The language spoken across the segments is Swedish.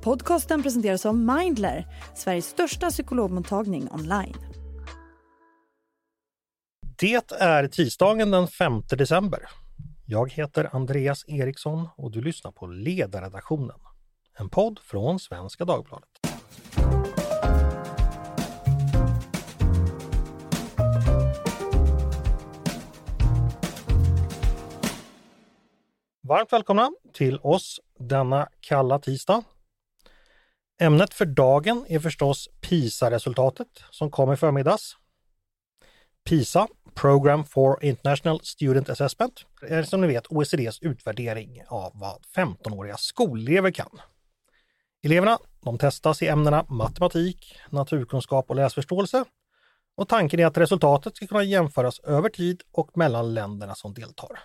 Podcasten presenteras av Mindler, Sveriges största psykologmottagning online. Det är tisdagen den 5 december. Jag heter Andreas Eriksson och du lyssnar på Ledarredaktionen, en podd från Svenska Dagbladet. Varmt välkomna till oss denna kalla tisdag. Ämnet för dagen är förstås PISA-resultatet som kom i förmiddags. PISA, Program for International Student Assessment, är som ni vet OECDs utvärdering av vad 15-åriga skolelever kan. Eleverna de testas i ämnena matematik, naturkunskap och läsförståelse och tanken är att resultatet ska kunna jämföras över tid och mellan länderna som deltar.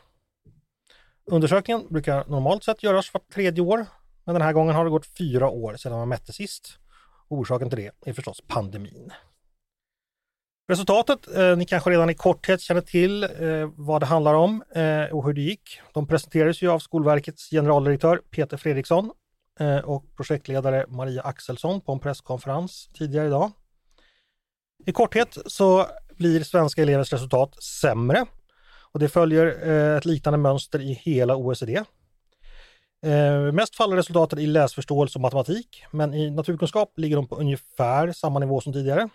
Undersökningen brukar normalt sett göras vart tredje år, men den här gången har det gått fyra år sedan man mätte sist. Orsaken till det är förstås pandemin. Resultatet, eh, ni kanske redan i korthet känner till eh, vad det handlar om eh, och hur det gick. De presenterades ju av Skolverkets generaldirektör Peter Fredriksson eh, och projektledare Maria Axelsson på en presskonferens tidigare idag. I korthet så blir svenska elevers resultat sämre och det följer eh, ett liknande mönster i hela OECD. Eh, mest faller resultaten i läsförståelse och matematik, men i naturkunskap ligger de på ungefär samma nivå som tidigare.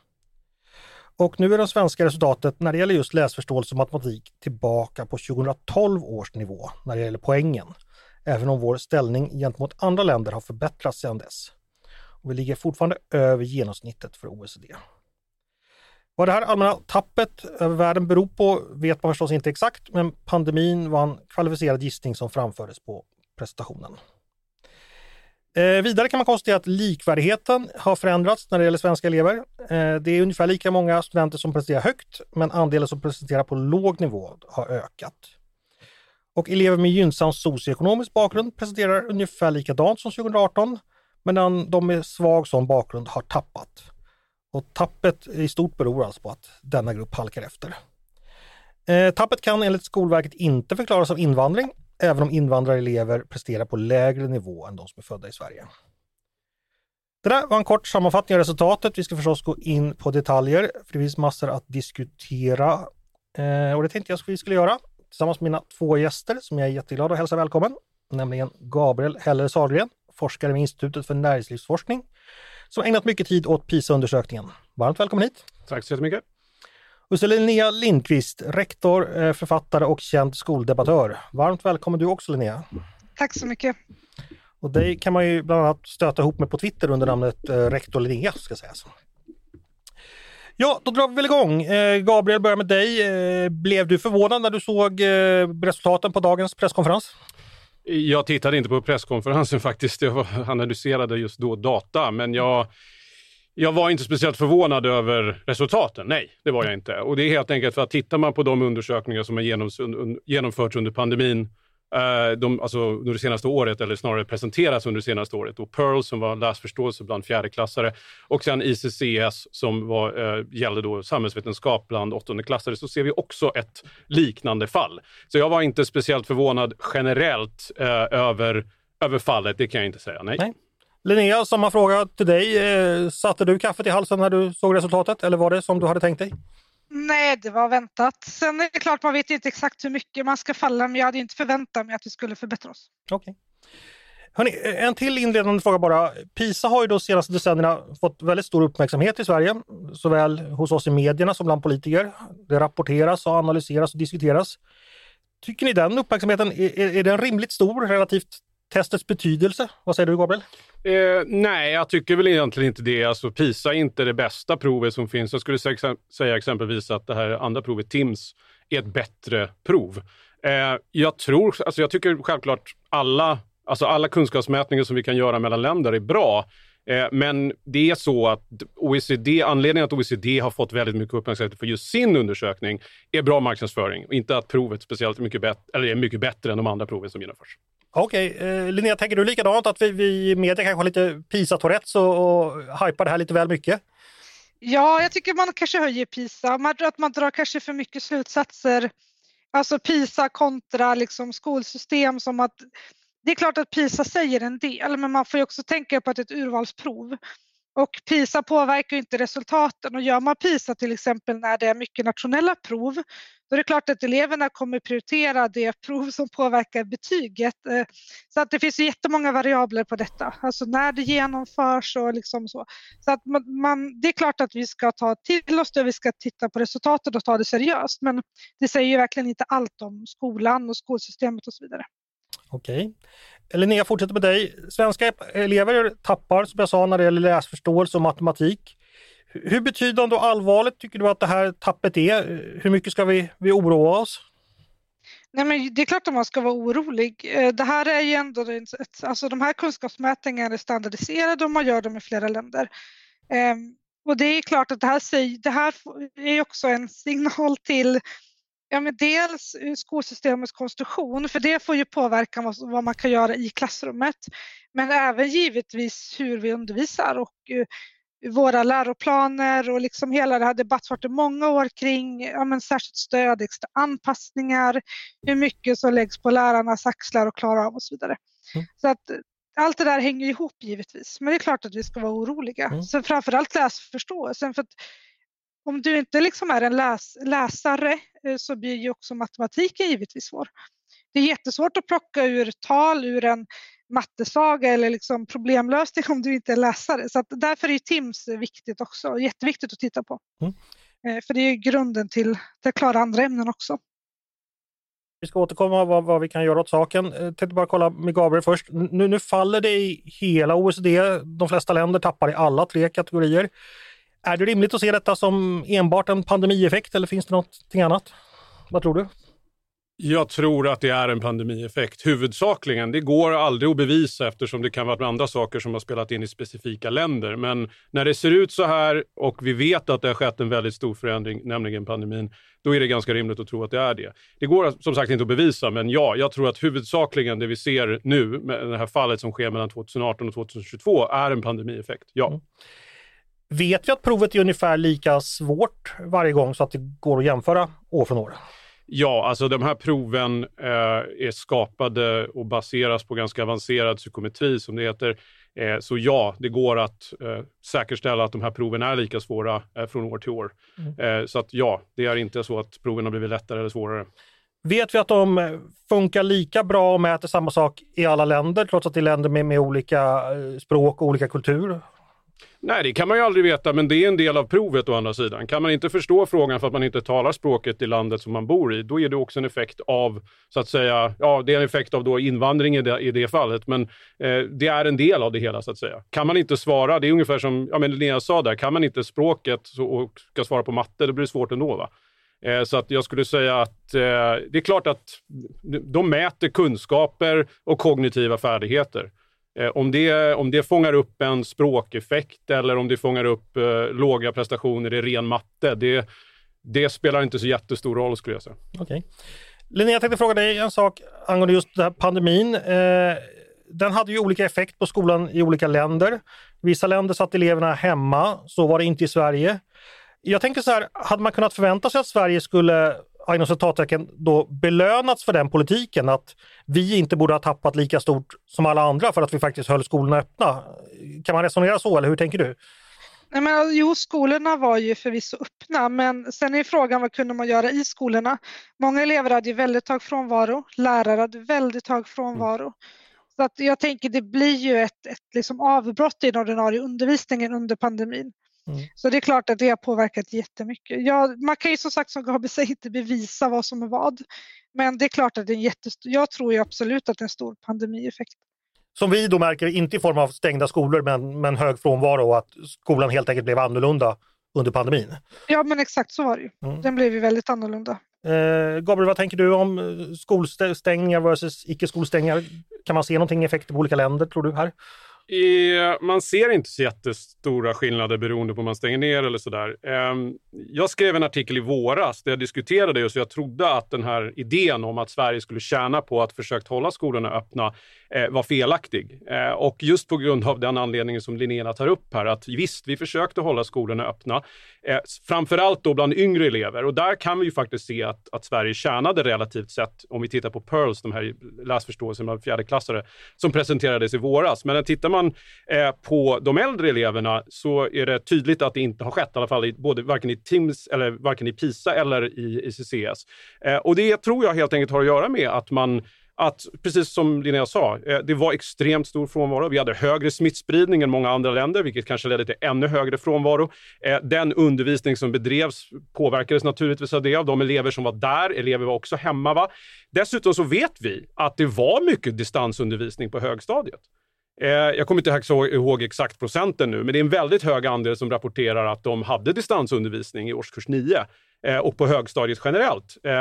Och nu är det svenska resultatet när det gäller just läsförståelse och matematik tillbaka på 2012 års nivå när det gäller poängen. Även om vår ställning gentemot andra länder har förbättrats sedan dess. Och vi ligger fortfarande över genomsnittet för OECD. Vad det här allmänna tappet över världen beror på vet man förstås inte exakt, men pandemin var en kvalificerad gissning som framfördes på presentationen. Eh, vidare kan man konstatera att likvärdigheten har förändrats när det gäller svenska elever. Eh, det är ungefär lika många studenter som presterar högt, men andelen som presterar på låg nivå har ökat. Och elever med gynnsam socioekonomisk bakgrund presenterar ungefär likadant som 2018, medan de med svag sån bakgrund har tappat. Och tappet i stort beror alltså på att denna grupp halkar efter. Eh, tappet kan enligt Skolverket inte förklaras av invandring, även om invandrarelever presterar på lägre nivå än de som är födda i Sverige. Det där var en kort sammanfattning av resultatet. Vi ska förstås gå in på detaljer, för det finns massor att diskutera. Eh, och det tänkte jag att vi skulle göra tillsammans med mina två gäster som jag är jätteglad att hälsa välkommen. Nämligen Gabriel Heller Sahlgren, forskare vid Institutet för näringslivsforskning, som ägnat mycket tid åt PISA-undersökningen. Varmt välkommen hit! Tack så jättemycket! Så Linnea Lindqvist, rektor, eh, författare och känd skoldebattör. Varmt välkommen du också Linnea! Tack så mycket! Och dig kan man ju bland annat stöta ihop med på Twitter under namnet eh, rektor Linnea ska sägas. Ja, då drar vi väl igång. Eh, Gabriel, börjar med dig. Blev du förvånad när du såg resultaten på dagens presskonferens? Jag tittade inte på presskonferensen faktiskt. Jag analyserade just då data, men jag jag var inte speciellt förvånad över resultaten. Nej, det var jag inte. Och det är helt enkelt för att tittar man på de undersökningar som har genomförts under pandemin, eh, de, alltså under det senaste året, eller snarare presenterats under det senaste året. Och Pearl som var läsförståelse bland fjärdeklassare och sen ICCS som var, eh, gällde då samhällsvetenskap bland åttondeklassare, så ser vi också ett liknande fall. Så jag var inte speciellt förvånad generellt eh, över, över fallet, det kan jag inte säga. Nej. nej. Linnea, samma fråga till dig. Eh, satte du kaffet i halsen när du såg resultatet eller var det som du hade tänkt dig? Nej, det var väntat. Sen är det klart, man vet inte exakt hur mycket man ska falla, men jag hade inte förväntat mig att vi skulle förbättra oss. Okej. Okay. en till inledande fråga bara. PISA har ju de senaste decennierna fått väldigt stor uppmärksamhet i Sverige, såväl hos oss i medierna som bland politiker. Det rapporteras och analyseras och diskuteras. Tycker ni den uppmärksamheten, är, är den rimligt stor relativt testets betydelse? Vad säger du Gabriel? Eh, nej, jag tycker väl egentligen inte det. Alltså, PISA är inte det bästa provet som finns. Jag skulle säga exempelvis att det här andra provet, TIMS, är ett bättre prov. Eh, jag tror, alltså jag tycker självklart alla, alltså alla kunskapsmätningar som vi kan göra mellan länder är bra. Eh, men det är så att OECD, anledningen att OECD har fått väldigt mycket uppmärksamhet för just sin undersökning är bra marknadsföring, inte att provet speciellt mycket bättre, eller är mycket bättre än de andra proven som genomförs. Okej, okay. Linnea, tänker du likadant att vi, vi i media kanske har lite PISA-tourettes och, och hypar det här lite väl mycket? Ja, jag tycker man kanske höjer PISA. Man, att man drar kanske för mycket slutsatser. Alltså PISA kontra liksom skolsystem som att det är klart att PISA säger en del, men man får ju också tänka på att det är ett urvalsprov. Och PISA påverkar inte resultaten och gör man PISA till exempel när det är mycket nationella prov, då är det klart att eleverna kommer prioritera det prov som påverkar betyget. Eh, så att det finns jättemånga variabler på detta, alltså när det genomförs och liksom så. Så att man, man, det är klart att vi ska ta till oss det, vi ska titta på resultatet och ta det seriöst, men det säger ju verkligen inte allt om skolan och skolsystemet och så vidare. Okej. Linnea, fortsätter med dig. Svenska elever tappar, som jag sa, när det gäller läsförståelse och matematik. Hur betydande och allvarligt tycker du att det här tappet är? Hur mycket ska vi, vi oroa oss? Nej, men det är klart att man ska vara orolig. Eh, det här är ju ändå ett, alltså de här kunskapsmätningarna är standardiserade och man gör dem i flera länder. Ehm, och det är klart att det här, det här är också en signal till Ja, men dels skolsystemets konstruktion, för det får ju påverka vad, man kan göra i klassrummet. Men även givetvis hur vi undervisar och uh, våra läroplaner och liksom hela det här debattfarten många år kring ja, men särskilt stöd, extra anpassningar, hur mycket som läggs på lärarnas axlar och klara av och så vidare. Mm. Så att allt det där hänger ihop givetvis, men det är klart att vi ska vara oroliga. Mm. Sen framförallt läsförståelsen, för att om du inte liksom är en läs, läsare eh, så blir ju också matematiken givetvis svår. Det är jättesvårt att plocka ur tal ur en mattesaga eller liksom problemlösning om du inte är läsare. Så därför är TIMS viktigt också, jätteviktigt att titta på. Mm. Eh, för det är grunden till, till att klara andra ämnen också. Vi ska återkomma vad, vad vi kan göra åt saken. Jag tänkte bara kolla med Gabriel först. Nu, nu faller det i hela OECD. De flesta länder tappar i alla tre kategorier. Är det rimligt att se detta som enbart en pandemieffekt eller finns det någonting annat? Vad tror du? Jag tror att det är en pandemieffekt. Huvudsakligen, det går aldrig att bevisa eftersom det kan vara andra saker som har spelat in i specifika länder. Men när det ser ut så här och vi vet att det har skett en väldigt stor förändring, nämligen pandemin, då är det ganska rimligt att tro att det är det. Det går som sagt inte att bevisa, men ja, jag tror att huvudsakligen det vi ser nu med det här fallet som sker mellan 2018 och 2022 är en pandemieffekt. Ja. Mm. Vet vi att provet är ungefär lika svårt varje gång så att det går att jämföra år från år? Ja, alltså de här proven eh, är skapade och baseras på ganska avancerad psykometri som det heter. Eh, så ja, det går att eh, säkerställa att de här proven är lika svåra eh, från år till år. Mm. Eh, så att ja, det är inte så att proven har blivit lättare eller svårare. Vet vi att de funkar lika bra och mäter samma sak i alla länder trots att det är länder med, med olika eh, språk och olika kultur? Nej, det kan man ju aldrig veta, men det är en del av provet å andra sidan. Kan man inte förstå frågan för att man inte talar språket i landet som man bor i, då är det också en effekt av, så att säga, ja, det är en effekt av då invandring i det, i det fallet, men eh, det är en del av det hela, så att säga. Kan man inte svara, det är ungefär som ja, men Linnea sa där, kan man inte språket så, och ska svara på matte, då blir det svårt ändå. Va? Eh, så att jag skulle säga att eh, det är klart att de mäter kunskaper och kognitiva färdigheter. Eh, om det, om det fångar upp en språkeffekt eller om det fångar upp eh, låga prestationer i ren matte, det, det spelar inte så jättestor roll skulle jag säga. Okay. Linnea, jag tänkte fråga dig en sak angående just den här pandemin. Eh, den hade ju olika effekt på skolan i olika länder. Vissa länder satt eleverna hemma, så var det inte i Sverige. Jag tänker så här, hade man kunnat förvänta sig att Sverige skulle inom citattecken då belönats för den politiken att vi inte borde ha tappat lika stort som alla andra för att vi faktiskt höll skolorna öppna. Kan man resonera så eller hur tänker du? Nej, men, jo, skolorna var ju förvisso öppna, men sen är frågan vad kunde man göra i skolorna? Många elever hade ju väldigt hög frånvaro, lärare hade väldigt hög frånvaro. Mm. Så att jag tänker det blir ju ett, ett liksom avbrott i den ordinarie undervisningen under pandemin. Mm. Så det är klart att det har påverkat jättemycket. Ja, man kan ju som sagt som Gabi säger inte bevisa vad som är vad. Men det är klart att det är en jättestor, jag tror ju absolut att det är en stor pandemieffekt. Som vi då märker, inte i form av stängda skolor men, men hög frånvaro och att skolan helt enkelt blev annorlunda under pandemin. Ja men exakt så var det ju. Mm. Den blev ju väldigt annorlunda. Eh, Gabriel, vad tänker du om eh, skolstängningar versus icke-skolstängningar? Kan man se någonting effekter på olika länder tror du här? Man ser inte så jättestora skillnader beroende på om man stänger ner eller sådär. Ehm, jag skrev en artikel i våras där jag diskuterade just, jag trodde att den här idén om att Sverige skulle tjäna på att försöka hålla skolorna öppna eh, var felaktig. Eh, och just på grund av den anledningen som Linnea tar upp här, att visst, vi försökte hålla skolorna öppna, eh, framförallt då bland yngre elever. Och där kan vi ju faktiskt se att, att Sverige tjänade relativt sett, om vi tittar på PIRLS, de här läsförståelsen bland fjärdeklassare, som presenterades i våras. Men tittar man eh, på de äldre eleverna så är det tydligt att det inte har skett, i alla fall i, både, varken i TIMS, eller varken i PISA eller i ICCS. Eh, och det tror jag helt enkelt har att göra med att man att, precis som Linnea sa, eh, det var extremt stor frånvaro. Vi hade högre smittspridning än många andra länder, vilket kanske ledde till ännu högre frånvaro. Eh, den undervisning som bedrevs påverkades naturligtvis av det, av de elever som var där. Elever var också hemma. Va? Dessutom så vet vi att det var mycket distansundervisning på högstadiet. Eh, jag kommer inte ihåg exakt procenten nu, men det är en väldigt hög andel som rapporterar att de hade distansundervisning i årskurs 9 eh, och på högstadiet generellt eh,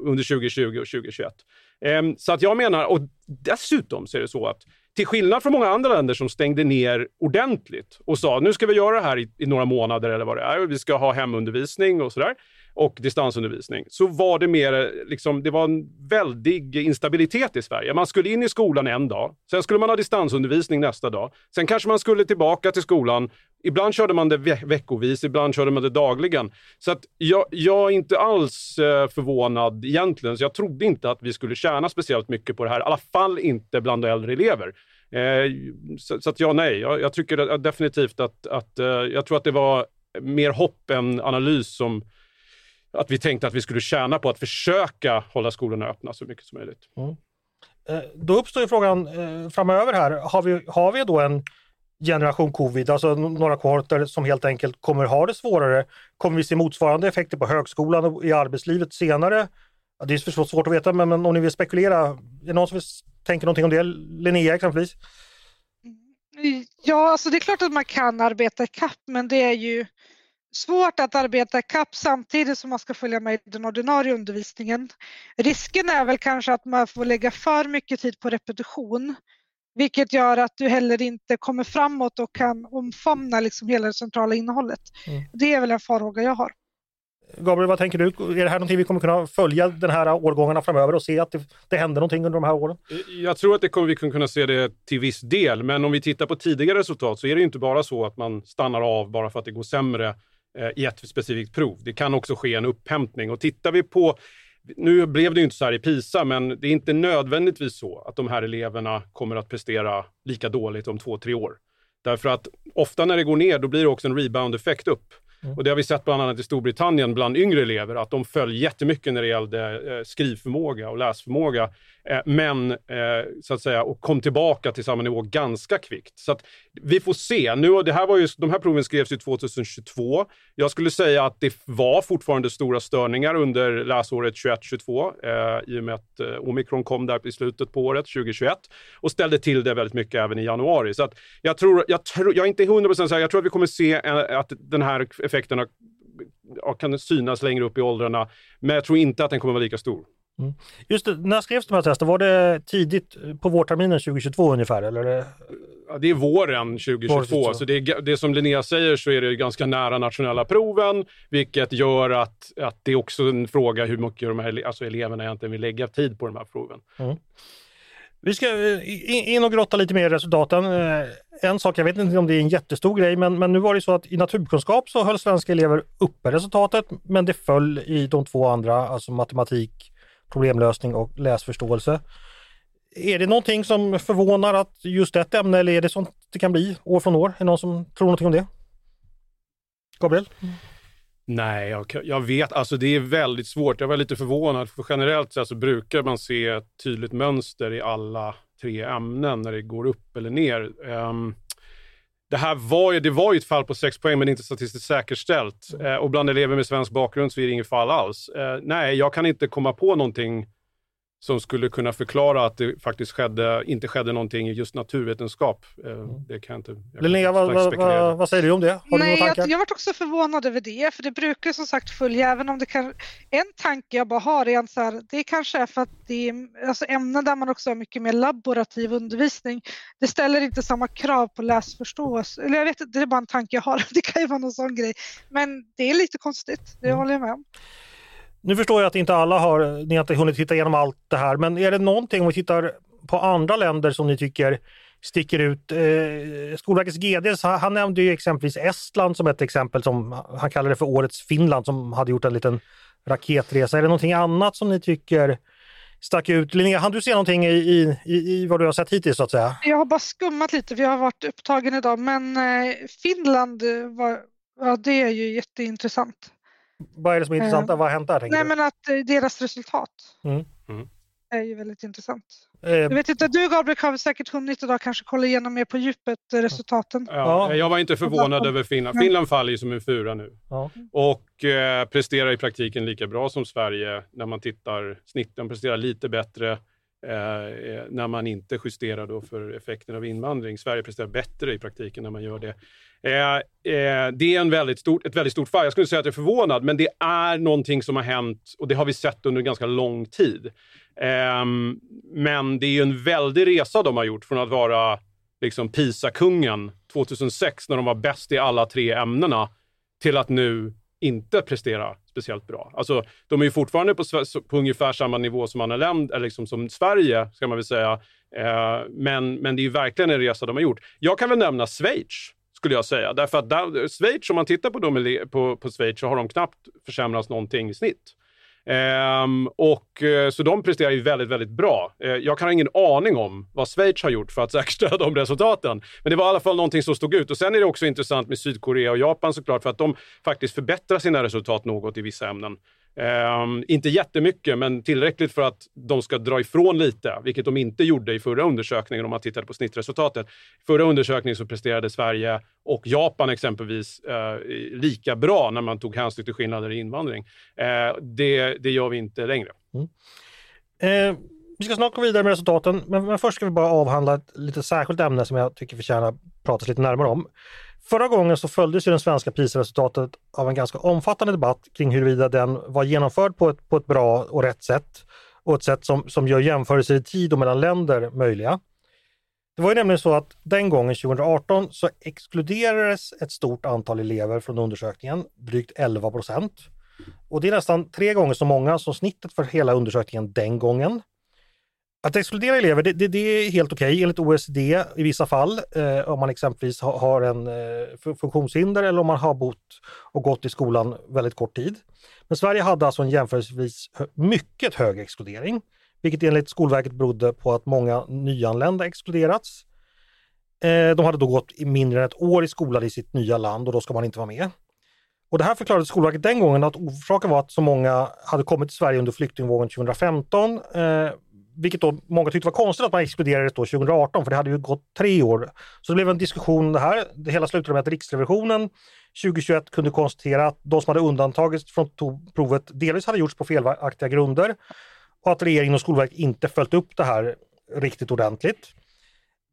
under 2020 och 2021. Ehm, så att jag menar, och dessutom så är det så att till skillnad från många andra länder som stängde ner ordentligt och sa nu ska vi göra det här i, i några månader eller vad det är, vi ska ha hemundervisning och sådär och distansundervisning, så var det mer eh, liksom, det var en väldig instabilitet i Sverige. Man skulle in i skolan en dag, sen skulle man ha distansundervisning nästa dag. Sen kanske man skulle tillbaka till skolan. Ibland körde man det ve veckovis, ibland körde man det dagligen. Så att jag, jag är inte alls eh, förvånad egentligen. Så jag trodde inte att vi skulle tjäna speciellt mycket på det här, i alla fall inte bland äldre elever. Eh, så, så, att ja, nej. Jag, jag tycker definitivt att, att eh, jag tror att det var mer hopp än analys som att vi tänkte att vi skulle tjäna på att försöka hålla skolorna öppna så mycket som möjligt. Mm. Eh, då uppstår ju frågan eh, framöver här, har vi, har vi då en generation covid, alltså några kohorter som helt enkelt kommer ha det svårare? Kommer vi se motsvarande effekter på högskolan och i arbetslivet senare? Det är svårt att veta, men, men om ni vill spekulera, är det någon som vill tänka någonting om det? Linnea exempelvis? Ja, alltså det är klart att man kan arbeta ikapp, men det är ju svårt att arbeta kapp samtidigt som man ska följa med i den ordinarie undervisningen. Risken är väl kanske att man får lägga för mycket tid på repetition vilket gör att du heller inte kommer framåt och kan omfamna liksom hela det centrala innehållet. Mm. Det är väl en farhåga jag har. Gabriel, vad tänker du? Är det här någonting vi kommer kunna följa den här årgångarna framöver och se att det, det händer någonting under de här åren? Jag tror att det kommer vi kunna se det till viss del, men om vi tittar på tidigare resultat så är det inte bara så att man stannar av bara för att det går sämre i ett specifikt prov. Det kan också ske en upphämtning. Och tittar vi på nu blev det ju inte så här i PISA, men det är inte nödvändigtvis så att de här eleverna kommer att prestera lika dåligt om två, tre år. Därför att ofta när det går ner, då blir det också en rebound-effekt upp. Mm. Och det har vi sett bland annat i Storbritannien bland yngre elever, att de föll jättemycket när det gällde eh, skrivförmåga och läsförmåga. Eh, men, eh, så att säga, och kom tillbaka till samma nivå ganska kvickt. Så att vi får se. Nu, det här var ju, de här proven skrevs ju 2022. Jag skulle säga att det var fortfarande stora störningar under läsåret 21-22 eh, i och med att eh, omikron kom där i slutet på året 2021 och ställde till det väldigt mycket även i januari. Så att jag tror, jag, tror, jag är inte 100% säker, jag tror att vi kommer se en, att den här effekten kan synas längre upp i åldrarna, men jag tror inte att den kommer vara lika stor. Mm. Just det, när skrevs de här testen? Var det tidigt på vårterminen 2022 ungefär? Eller? Ja, det är våren 2022. Vår så det, är, det som Linnea säger så är det ganska nära nationella proven, vilket gör att, att det är också en fråga hur mycket de här alltså eleverna egentligen vill lägga tid på de här proven. Mm. Vi ska eh, in och grotta lite mer i resultaten. Eh, en sak, jag vet inte om det är en jättestor grej, men, men nu var det så att i naturkunskap så höll svenska elever uppe resultatet, men det föll i de två andra, alltså matematik problemlösning och läsförståelse. Är det någonting som förvånar att just ett ämne eller är det sånt det kan bli år från år? Är det någon som tror någonting om det? Gabriel? Mm. Nej, jag, jag, vet, alltså det är väldigt svårt. Jag var lite förvånad, för generellt sett så brukar man se ett tydligt mönster i alla tre ämnen när det går upp eller ner. Um, det här var ju, det var ju ett fall på sex poäng, men inte statistiskt säkerställt. Mm. Eh, och bland elever med svensk bakgrund så är det inget fall alls. Eh, nej, jag kan inte komma på någonting som skulle kunna förklara att det faktiskt skedde, inte skedde någonting i just naturvetenskap. Eh, Mm. Det kan jag inte... jag Linnea, kan vad, inte vad, vad, vad säger du om det? Har du Nej, några jag, jag varit också förvånad över det, för det brukar som sagt följa, även om det kan... En tanke jag bara har är att så här, det kanske är för att det är alltså ämnen där man också har mycket mer laborativ undervisning. Det ställer inte samma krav på läsförståelse. Eller jag vet inte, det är bara en tanke jag har. Det kan ju vara någon sån grej. Men det är lite konstigt, det Mm. håller jag med om. Nu förstår jag att inte alla har, ni har inte hunnit titta igenom allt det här, men är det någonting om vi tittar på andra länder som ni tycker sticker ut? Eh, Skolverkets GD, han nämnde ju exempelvis Estland som ett exempel som han kallade för årets Finland som hade gjort en liten raketresa. Är det någonting annat som ni tycker stack ut? Linnea, hann du se någonting i, i, i, vad du har sett hittills så att säga? Jag har bara skummat lite, för jag har varit upptagen idag, men eh, Finland var, ja, det är ju jätteintressant. Vad är det som är intressant? Vad har hänt där? Nej, du? men att eh, deras resultat Mm. Mm. är ju väldigt intressant. Eh, Jag vet inte, du Gabriel har väl säkert hunnit idag kanske kolla igenom mer på djupet eh, resultaten. Ja, Ja. Jag var inte förvånad över Finland. Finland faller ju som en fura nu. ja. Och eh, presterar i praktiken lika bra som Sverige när man tittar snitten. Presterar lite bättre Eh, eh, när man inte justerar då för effekten av invandring. Sverige presterar bättre i praktiken när man gör det. Eh, eh, det är en väldigt stort, ett väldigt stort fall. Jag skulle säga att jag är förvånad, men det är någonting som har hänt och det har vi sett under ganska lång tid. Ehm, men det är ju en väldig resa de har gjort från att vara liksom PISA-kungen 2006 när de var bäst i alla tre ämnena till att nu inte prestera speciellt bra. Alltså, de är ju fortfarande på, på ungefär samma nivå som andra länder, eller liksom som Sverige, ska man väl säga. Eh, men, men det är ju verkligen en resa de har gjort. Jag kan väl nämna Schweiz, skulle jag säga. Därför att där, Schweiz, om man tittar på, dem, på, på Schweiz, så har de knappt försämrats någonting i snitt. Ehm, och, eh, så de presterar ju väldigt, väldigt bra. Eh, jag kan ha ingen aning om vad Schweiz har gjort för att säkerställa de resultaten. Men det var i alla fall någonting som stod ut. Och Sen är det också intressant med Sydkorea och Japan såklart, för att de faktiskt förbättrar sina resultat något i vissa ämnen. Ehm, inte jättemycket, men tillräckligt för att de ska dra ifrån lite, vilket de inte gjorde i förra undersökningen om man tittade på snittresultatet. I förra undersökningen så presterade Sverige och Japan exempelvis eh, lika bra när man tog hänsyn till skillnader i invandring. Eh, det, det gör vi inte längre. Mm. Eh, vi ska snart gå vidare med resultaten, men, men först ska vi bara avhandla ett lite särskilt ämne som jag tycker förtjänar att pratas lite närmare om. Förra gången så följdes ju den svenska PISA-resultatet av en ganska omfattande debatt kring huruvida den var genomförd på ett, på ett bra och rätt sätt och ett sätt som, som gör jämförelser i tid och mellan länder möjliga. Det var ju nämligen så att den gången, 2018, så exkluderades ett stort antal elever från undersökningen, drygt 11 procent. Och det är nästan tre gånger så många som snittet för hela undersökningen den gången. Att exkludera elever, det, det, det är helt okej enligt OECD i vissa fall. Eh, om man exempelvis ha, har en eh, funktionshinder eller om man har bott och gått i skolan väldigt kort tid. Men Sverige hade alltså en jämförelsevis mycket hög exkludering, vilket enligt Skolverket berodde på att många nyanlända exkluderats. Eh, de hade då gått i mindre än ett år i skolan i sitt nya land och då ska man inte vara med. Och det här förklarade Skolverket den gången att orsaken var att så många hade kommit till Sverige under flyktingvågen 2015. Vilket då många tyckte var konstigt att man exkluderades då 2018 för det hade ju gått tre år. Så det blev en diskussion om det här. Det hela slutade med att Riksrevisionen 2021 kunde konstatera att de som hade undantagits från provet delvis hade gjorts på felaktiga grunder och att regeringen och Skolverket inte följt upp det här riktigt ordentligt.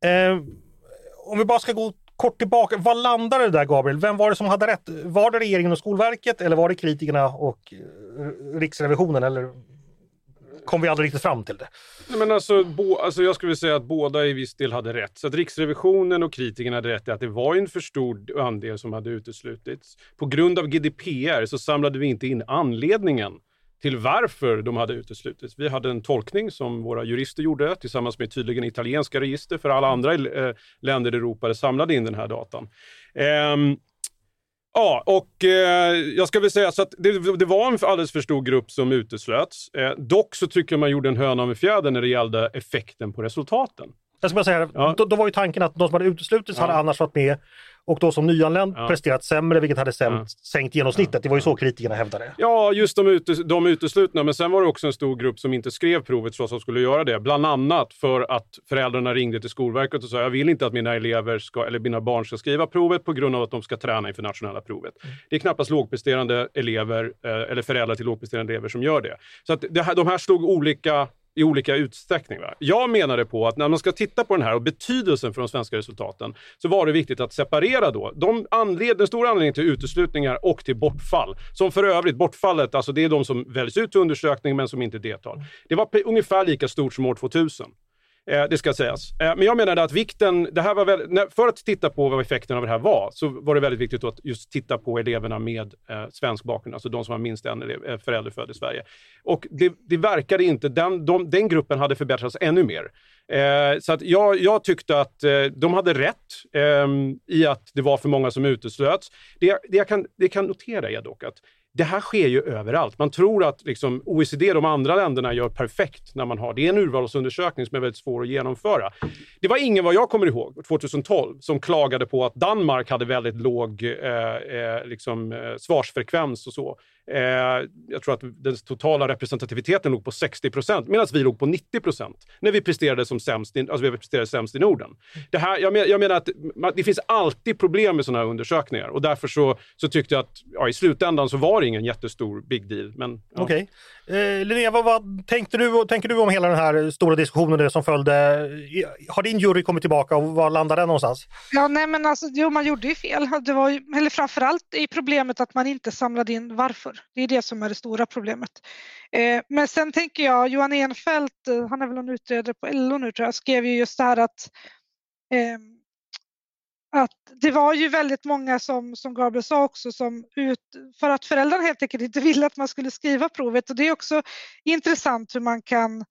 Eh, om vi bara ska gå kort tillbaka, vad landade det där Gabriel? Vem var det som hade rätt? Var det regeringen och Skolverket eller var det kritikerna och eh, Riksrevisionen eller kom vi aldrig riktigt fram till det? Nej, Men alltså, bo, alltså jag skulle säga att båda i viss del hade rätt. Så att Riksrevisionen och kritikerna hade rätt i att det var en för stor andel som hade uteslutits. På grund av GDPR så samlade vi inte in anledningen till varför de hade uteslutits. Vi hade en tolkning som våra jurister gjorde tillsammans med tydligen italienska register för alla andra eh, länder i Europa samlade in den här datan. Ehm, Ja, och eh, jag ska väl säga så att det, det var en alldeles för stor grupp som uteslöts. Eh, dock så tycker jag man gjorde en höna med fjädern när det gällde effekten på resultaten. Jag ska bara säga, Ja. då, då var ju tanken att de som hade uteslutits Ja. hade annars varit med och då som nyanländ Ja. presterat sämre vilket hade sänkt, sänkt genomsnittet. Det var ju så kritikerna hävdade. Ja, just de, ute, de uteslutna, men sen var det också en stor grupp som inte skrev provet trots att de skulle göra det. Bland annat för att föräldrarna ringde till Skolverket och sa jag vill inte att mina elever ska, eller mina barn ska skriva provet på grund av att de ska träna inför nationella provet. Det är knappast lågpresterande elever eh, eller föräldrar till lågpresterande elever som gör det. Så att det här, de här slog olika i olika utsträckning. Va? Jag menade på att när man ska titta på den här och betydelsen för de svenska resultaten så var det viktigt att separera då de anled den stora anledningen till uteslutningar och till bortfall. Som för övrigt, bortfallet, alltså det är de som väljs ut till undersökning men som inte deltar. Det var ungefär lika stort som år 2000. Eh, det ska sägas. Eh, men jag menade att vikten, det här var väl, för att titta på vad effekten av det här var, så var det väldigt viktigt att just titta på eleverna med eh, svensk bakgrund, alltså de som har minst en elev, förälder född i Sverige. Och det, det verkade inte, den, de, den gruppen hade förbättrats ännu mer. Eh, så att jag, jag tyckte att eh, de hade rätt eh, i att det var för många som uteslöts. Det, det, jag kan, det kan notera är dock att det här sker ju överallt. Man tror att liksom, OECD, de andra länderna, gör perfekt när man har... Det är en urvalsundersökning som är väldigt svår att genomföra. Det var ingen, vad jag kommer ihåg, 2012 som klagade på att Danmark hade väldigt låg eh, eh, liksom, eh, svarsfrekvens och så. Eh, jag tror att den totala representativiteten låg på 60 procent medan vi låg på 90 procent när vi presterade som sämst i, alltså vi presterade sämst i Norden. Det här, jag, men, jag menar att det finns alltid problem med sådana här undersökningar och därför så, så tyckte jag att ja, i slutändan så var det ingen jättestor big deal. Men, ja. Okej. Okay. Eh, Linnea, vad, vad tänkte du, tänker du om hela den här stora diskussionen det som följde? Har din jury kommit tillbaka och var landar den någonstans? Ja, nej men alltså, jo, man gjorde ju fel. Det var ju, eller framförallt i problemet att man inte samlade in varför. Det är det som är det stora problemet. Eh, men sen tänker jag, Johan Enfeldt, eh, han är väl en utredare på LO nu tror jag, skrev ju just det här att eh, att det var ju väldigt många som, som Gabriel sa också, som ut, för att föräldrarna helt enkelt inte ville att man skulle skriva provet och det är också intressant hur man kan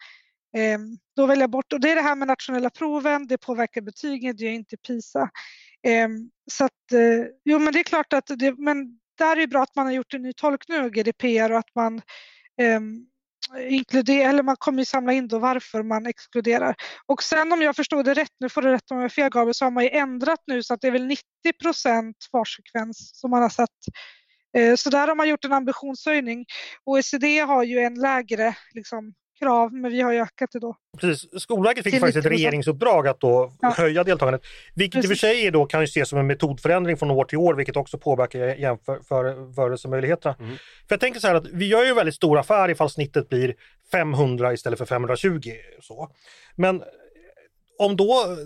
eh, då välja bort, och det är det här med nationella proven, det påverkar betygen, det gör inte PISA. Ehm, så att, eh, jo men det är klart att det, men där är det bra att man har gjort en ny tolkning av GDPR och att man eh, inkluderar, eller man kommer ju samla in då varför man exkluderar. Och sen om jag förstod det rätt, nu får du rätt om jag är fel Gabriel, så har man ju ändrat nu så att det är väl 90 procent svarsfrekvens som man har satt. Eh, så där har man gjort en ambitionshöjning. OECD har ju en lägre liksom, krav, men vi har ju ökat det då. Precis. Skolverket fick faktiskt ett regeringsuppdrag att då ja. höja deltagandet, vilket Precis. i och för sig då kan ju ses som en metodförändring från år till år, vilket också påverkar jämförelsemöjligheterna. Mm. För jag tänker så här att vi gör ju väldigt stor affär ifall snittet blir 500 istället för 520. Så. Men om då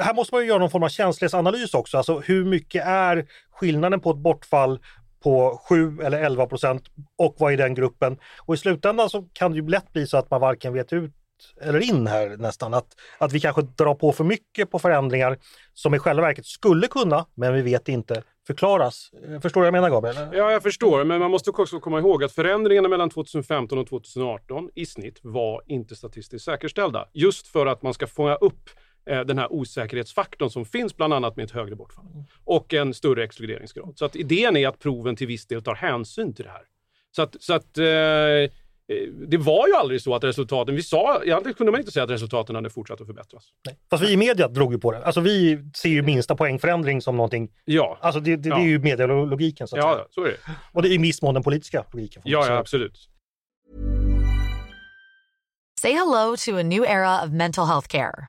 här måste man ju göra någon form av känslighetsanalys också, alltså hur mycket är skillnaden på ett bortfall på 7 eller 11 procent och vad är den gruppen? Och i slutändan så kan det ju lätt bli så att man varken vet ut eller in här nästan. Att, att vi kanske drar på för mycket på förändringar som i själva verket skulle kunna, men vi vet inte, förklaras. Förstår du vad jag menar Gabriel? Ja, jag förstår, men man måste också komma ihåg att förändringarna mellan 2015 och 2018 i snitt var inte statistiskt säkerställda. Just för att man ska fånga upp den här osäkerhetsfaktorn som finns bland annat med ett högre bortfall och en större exkluderingsgrad. Så att idén är att proven till viss del tar hänsyn till det här. Så att, så att eh, eh det var ju aldrig så att resultaten, vi sa, egentligen kunde man inte säga att resultaten hade fortsatt att förbättras. Nej. Fast vi i media drog ju på det. Alltså vi ser ju minsta poängförändring som någonting, ja. alltså det, det, ja. det är ju medialogiken så att ja, säga. så är det. Och det är i viss mån den politiska logiken. Ja, ja, absolut. Say hello to a new era of mental health care.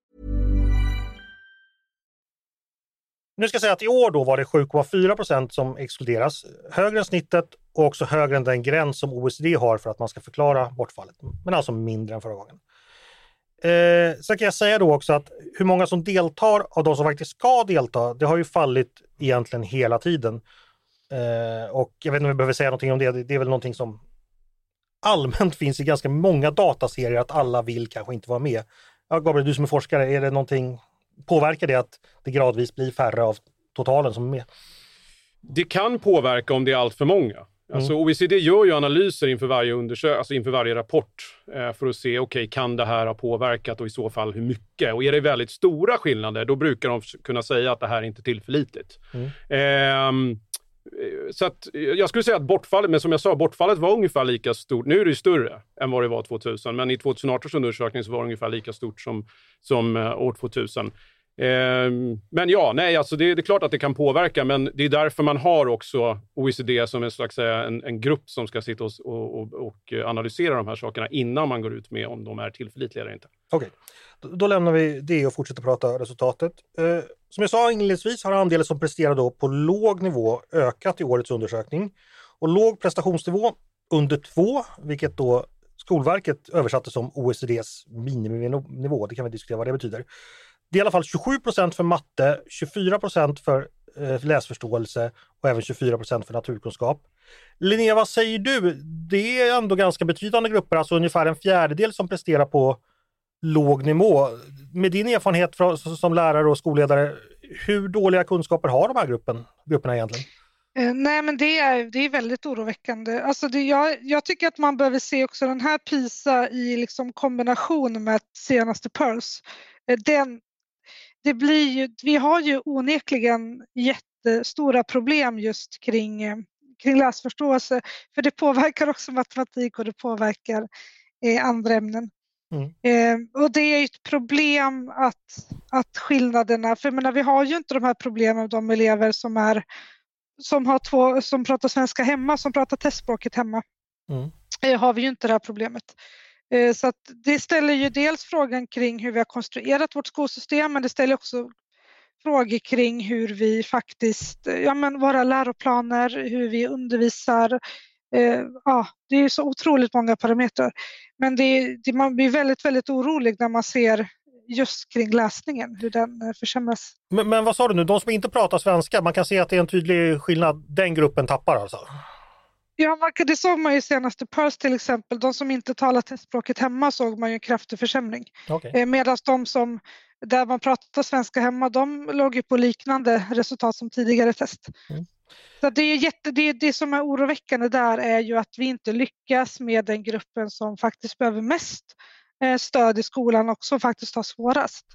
Nu ska jag säga att i år då var det 7,4 procent som exkluderas, högre än snittet och också högre än den gräns som OECD har för att man ska förklara bortfallet, men alltså mindre än förra gången. Eh, sen kan jag säga då också att hur många som deltar av de som faktiskt ska delta, det har ju fallit egentligen hela tiden. Eh, och jag vet inte om vi behöver säga någonting om det, det är väl någonting som allmänt finns i ganska många dataserier att alla vill kanske inte vara med. Ja, Gabriel, du som är forskare, är det någonting, påverkar det att det gradvis blir färre av totalen som är med? Det kan påverka om det är allt för många. Alltså Mm. OECD gör ju analyser inför varje, undersö- alltså inför varje rapport eh, för att se, okej, kan det här ha påverkat och i så fall hur mycket? Och är det väldigt stora skillnader, då brukar de kunna säga att det här är inte tillförlitligt. Mm. Eh, Eh, så att, eh, jag skulle säga att bortfallet, men som jag sa, bortfallet var ungefär lika stort. Nu är det ju större än vad det var 2000, men i 2018 års undersökning så var det ungefär lika stort som, som eh, år 2000. Ehm, men ja, nej, alltså det, det är klart att det kan påverka, men det är därför man har också OECD som en slags eh, en, en grupp som ska sitta och, och, och, analysera de här sakerna innan man går ut med om de är tillförlitliga eller inte. Okej, då, då lämnar vi det och fortsätter prata resultatet. Eh, som jag sa inledningsvis har andelen som presterar då på låg nivå ökat i årets undersökning. Och låg prestationsnivå under 2, vilket då Skolverket översatte som OECDs miniminivå, det kan vi diskutera vad det betyder. Det är i alla fall 27 procent för matte, 24 procent för eh, läsförståelse och även 24 procent för naturkunskap. Linnea, vad säger du? Det är ändå ganska betydande grupper, alltså ungefär en fjärdedel som presterar på låg nivå. Med din erfarenhet från, som lärare och skolledare, hur dåliga kunskaper har de här gruppen, grupperna egentligen? Eh, nej, men det är, det är väldigt oroväckande. Alltså det, jag, jag tycker att man behöver se också den här PISA i liksom kombination med senaste PIRLS. Eh, den, det blir ju, vi har ju onekligen jättestora problem just kring, eh, kring läsförståelse, för det påverkar också matematik och det påverkar eh, andra ämnen. Mm. Eh, och det är ju ett problem att, att skillnaderna, för jag menar, vi har ju inte de här problemen med de elever som är som, har två, som pratar svenska hemma, som pratar testspråket hemma, Mm. eh, har vi ju inte det här problemet. Eh, så att det ställer ju dels frågan kring hur vi har konstruerat vårt skolsystem, men det ställer också frågor kring hur vi faktiskt, eh, ja men våra läroplaner, hur vi undervisar. Eh, Ja, det är ju så otroligt många parametrar. Men det, det, man blir väldigt, väldigt orolig när man ser just kring läsningen, hur den eh, försämras. Men, men vad sa du nu, de som inte pratar svenska, man kan se att det är en tydlig skillnad, den gruppen tappar alltså? Ja, man, det såg man ju senast i PIRLS till exempel. De som inte talar testspråket hemma såg man ju en kraftig försämring. Okej. Eh, Medan de som, där man pratar svenska hemma, de låg ju på liknande resultat som tidigare test. Mm. Så det, är jätte, det, det som är oroväckande där är ju att vi inte lyckas med den gruppen som faktiskt behöver mest stöd i skolan och som faktiskt har svårast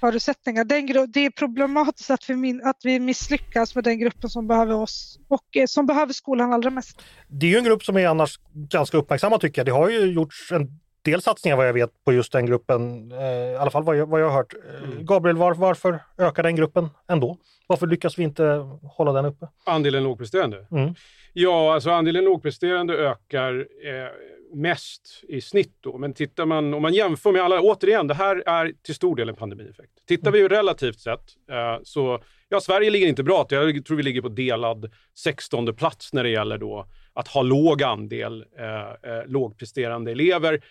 förutsättningar. Den, gru- det är problematiskt att vi, min, att vi misslyckas med den gruppen som behöver oss och eh, som behöver skolan allra mest. Det är ju en grupp som är annars ganska uppmärksammad tycker jag. Det har ju gjorts en del satsningar vad jag vet på just den gruppen, eh, i alla fall vad jag, vad jag har hört. Eh, Gabriel, var, varför ökar den gruppen ändå? Varför lyckas vi inte hålla den uppe? Andelen lågpresterande? Mm. Ja, alltså andelen lågpresterande ökar eh, mest i snitt då. Men tittar man, om man jämför med alla, återigen, det här är till stor del en pandemieffekt. Tittar vi ju relativt sett eh, så, ja, Sverige ligger inte bra till. Jag tror vi ligger på delad 16 plats när det gäller då att ha låg andel eh, eh, lågpresterande elever.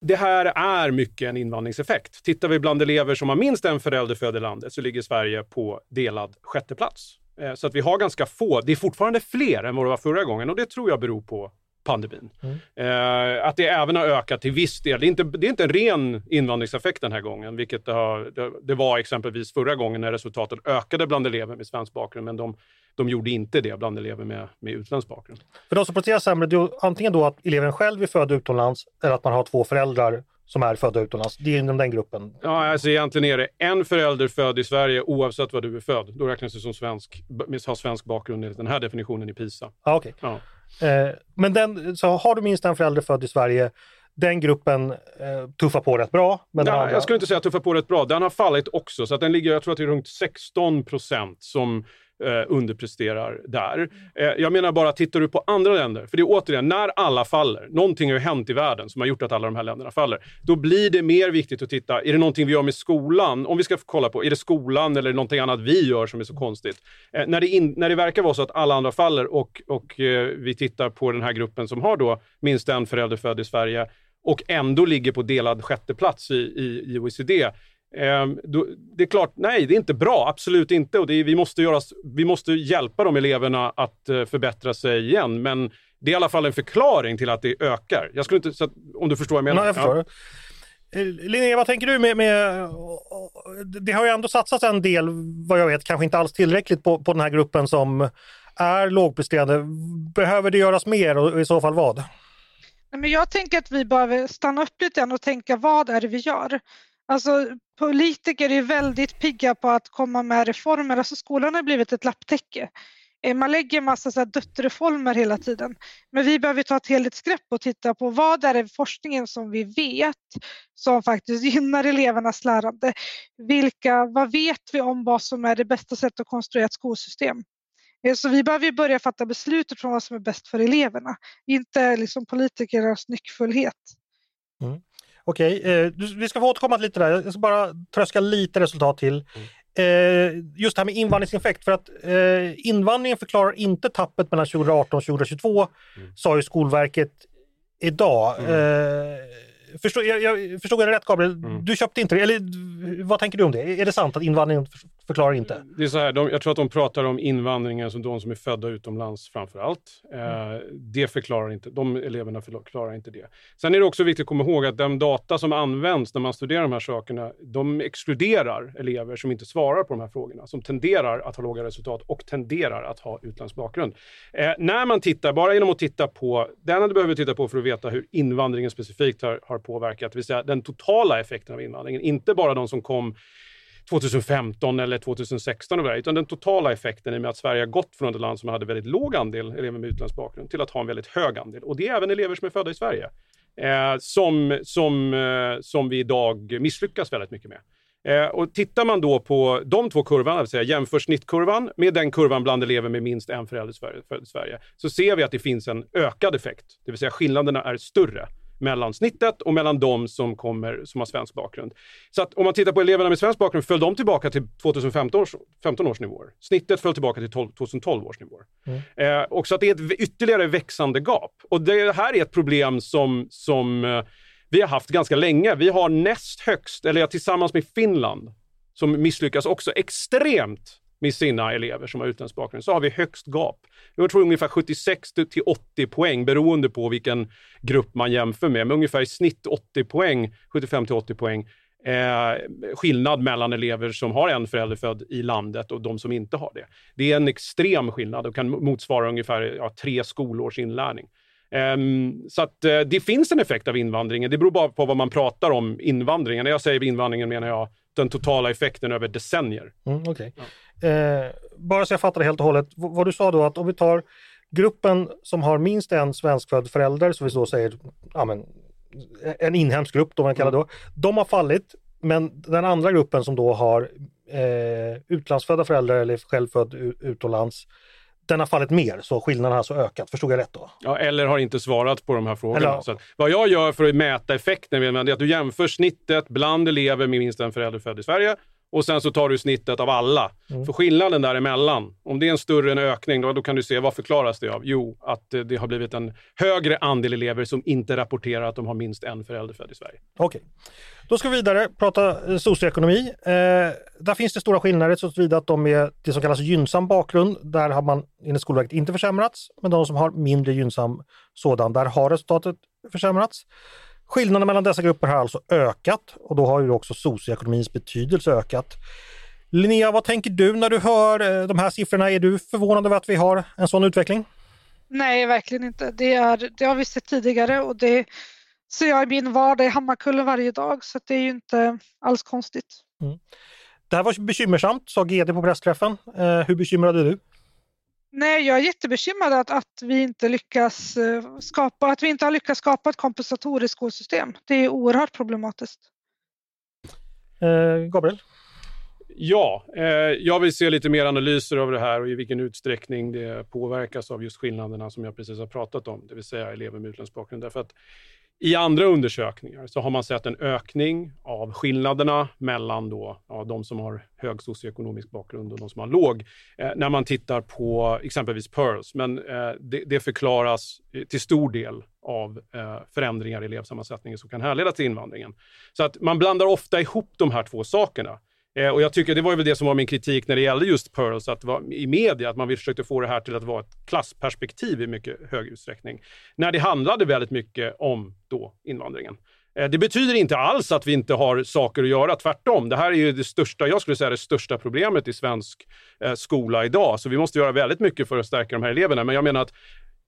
Det här är mycket en invandringseffekt. Tittar vi bland elever som har minst en förälder född i landet så ligger Sverige på delad sjätte plats. Eh, Så att vi har ganska få. Det är fortfarande fler än vad det var förra gången och det tror jag beror på pandemin. Eh, att det även har ökat till viss del. Det är, inte, det är inte en ren invandringseffekt den här gången, vilket det, har, det, det var exempelvis förra gången när resultaten ökade bland elever med svensk bakgrund, men de, de gjorde inte det bland elever med, med utländsk bakgrund. För de som presterar sämre, det är antingen då att eleven själv är född utomlands eller att man har två föräldrar som är födda utomlands. Det är inom den gruppen. Ja, alltså egentligen är det en förälder född i Sverige oavsett var du är född. Då räknas du som svensk, har svensk bakgrund enligt den här definitionen i PISA. Ja, okej. Ja. Eh, men den, så har du minst en förälder född i Sverige, den gruppen eh, tuffar på rätt bra. Men Ja, andra- jag skulle inte säga att tuffa på rätt bra. Den har fallit också, så att den ligger, jag tror att det är runt 16 procent som eh, underpresterar där. Eh, jag menar bara, tittar du på andra länder, för det är återigen, när alla faller, någonting har ju hänt i världen som har gjort att alla de här länderna faller, då blir det mer viktigt att titta, är det någonting vi gör med skolan? Om vi ska kolla på, är det skolan eller någonting annat vi gör som är så konstigt? Eh, när, det in, när det verkar vara så att alla andra faller och, och eh, vi tittar på den här gruppen som har då minst en förälder född i Sverige, och ändå ligger på delad sjätteplats i, i, i OECD. Ehm, då, det är klart, nej, det är inte bra. Absolut inte. Och det är, vi, måste göra, vi måste hjälpa de eleverna att eh, förbättra sig igen. Men det är i alla fall en förklaring till att det ökar. Jag skulle inte, så att, om du förstår vad jag menar. Ja, jag förstår. Eh, Linnea, vad tänker du med, med... Det har ju ändå satsats en del, vad jag vet, kanske inte alls tillräckligt på, på den här gruppen som är lågpresterande. Behöver det göras mer och i så fall vad? Men jag tänker att vi behöver stanna upp lite grann och tänka vad är det vi gör? Alltså politiker är väldigt pigga på att komma med reformer. Alltså skolan har blivit ett lapptäcke. Eh, man lägger en massa så här döttreformer hela tiden. Men vi behöver ta ett helhetsgrepp och titta på vad är det forskningen som vi vet som faktiskt gynnar elevernas lärande. Vilka, vad vet vi om vad som är det bästa sättet att konstruera ett skolsystem? Eh, så vi behöver börja fatta beslut utifrån vad som är bäst för eleverna, inte liksom politikernas nyckfullhet. Mm. Okej, okay, eh, vi ska få återkomma lite där. Jag ska bara tröska lite resultat till. Mm. Eh, just det här med invandringseffekt, för att eh, invandringen förklarar inte tappet mellan 2018 och 2022, mm. sa ju Skolverket idag. Mm. Eh, förstod, jag, jag, förstod jag det rätt Gabriel? Mm. Du köpte inte det, eller vad tänker du om det? Är det sant att invandringen förklarar inte? Det är så här, de, jag tror att de pratar om invandringen som de som är födda utomlands framför allt. Mm. Eh, det förklarar inte, de eleverna förklarar inte det. Sen är det också viktigt att komma ihåg att den data som används när man studerar de här sakerna, de exkluderar elever som inte svarar på de här frågorna, som tenderar att ha låga resultat och tenderar att ha utländsk bakgrund. Eh, när man tittar, bara genom att titta på, det enda du behöver titta på för att veta hur invandringen specifikt har, har påverkat, det vill säga den totala effekten av invandringen, inte bara de som kom 2015 eller 2016 och där, utan den totala effekten i och med att Sverige har gått från ett land som hade väldigt låg andel elever med utländsk bakgrund till att ha en väldigt hög andel. Och det är även elever som är födda i Sverige. Eh, som, som, eh, som vi idag misslyckas väldigt mycket med. Eh, och tittar man då på de två kurvorna, det vill säga jämför snittkurvan med den kurvan bland elever med minst en förälder född i Sverige, så ser vi att det finns en ökad effekt. Det vill säga skillnaderna är större mellan snittet och mellan de som, kommer, som har svensk bakgrund. Så att om man tittar på eleverna med svensk bakgrund föll de tillbaka till 2015 års, 15 års nivåer. Snittet föll tillbaka till 12, 2012 års nivåer. Mm. Eh, och så att det är ett ytterligare växande gap. Och det här är ett problem som, som eh, vi har haft ganska länge. Vi har näst högst, eller ja, tillsammans med Finland, som misslyckas också extremt med sina elever som har utländsk bakgrund, så har vi högst gap. Jag tror ungefär 76 till 80 poäng beroende på vilken grupp man jämför med, men ungefär i snitt 80 poäng, 75 till 80 poäng eh, skillnad mellan elever som har en förälder född i landet och de som inte har det. Det är en extrem skillnad och kan motsvara ungefär ja, tre skolårs inlärning. Um, så att uh, det finns en effekt av invandringen. Det beror bara på vad man pratar om invandringen. När jag säger invandringen menar jag den totala effekten över decennier. Mm, okay. ja. Eh, bara så jag fattar det helt och hållet, v vad du sa då att om vi tar gruppen som har minst en svenskfödd förälder, så vi så säger ja, men, en inhemsk grupp, då man kallar mm. då, de har fallit. Men den andra gruppen som då har eh, utlandsfödda föräldrar eller själv född utomlands, den har fallit mer, så skillnaden har alltså ökat. Förstod jag rätt då? Ja, eller har inte svarat på de här frågorna. Eller... Så vad jag gör för att mäta effekten är att du jämför snittet bland elever med minst en förälder född i Sverige och sen så tar du snittet av alla. Mm. För skillnaden däremellan, om det är en större en ökning, då, då kan du se vad förklaras det av? Jo, att det, har blivit en högre andel elever som inte rapporterar att de har minst en förälder född i Sverige. Okej. Okay. Då ska vi vidare prata eh, socioekonomi. Eh, där finns det stora skillnader så tillvida att de är det som kallas gynnsam bakgrund. Där har man enligt Skolverket inte försämrats. Men de som har mindre gynnsam sådan, där har resultatet försämrats. Skillnaden mellan dessa grupper har alltså ökat och då har ju också socioekonomins betydelse ökat. Linnea, vad tänker du när du hör eh, de här siffrorna? Är du förvånad över att vi har en sån utveckling? Nej, verkligen inte. Det, är, det har vi sett tidigare och det ser jag i min vardag i Hammarkullen varje dag så det är ju inte alls konstigt. Mm. Det här var bekymmersamt, sa GD på pressträffen. Eh, hur bekymrad är du? Nej, jag är jättebekymrad att, att vi inte lyckas eh, skapa, att vi inte har lyckats skapa ett kompensatoriskt skolsystem. Det är oerhört problematiskt. Eh, Gabriel? Ja, eh, jag vill se lite mer analyser av det här och i vilken utsträckning det påverkas av just skillnaderna som jag precis har pratat om, det vill säga elever med utländsk bakgrund. Därför att i andra undersökningar så har man sett en ökning av skillnaderna mellan då, ja, de som har hög socioekonomisk bakgrund och de som har låg, eh, när man tittar på exempelvis PIRLS. Men eh, det, det, förklaras eh, till stor del av eh, förändringar i elevsammansättningen som kan härledas till invandringen. Så att man blandar ofta ihop de här två sakerna. Eh, och jag tycker det var väl det som var min kritik när det gällde just Pearls, att var, i media, att man försökte få det här till att vara ett klassperspektiv i mycket hög utsträckning. När det handlade väldigt mycket om då invandringen. Eh, det betyder inte alls att vi inte har saker att göra, tvärtom. Det här är ju det största, jag skulle säga det största problemet i svensk eh, skola idag. Så vi måste göra väldigt mycket för att stärka de här eleverna. Men jag menar att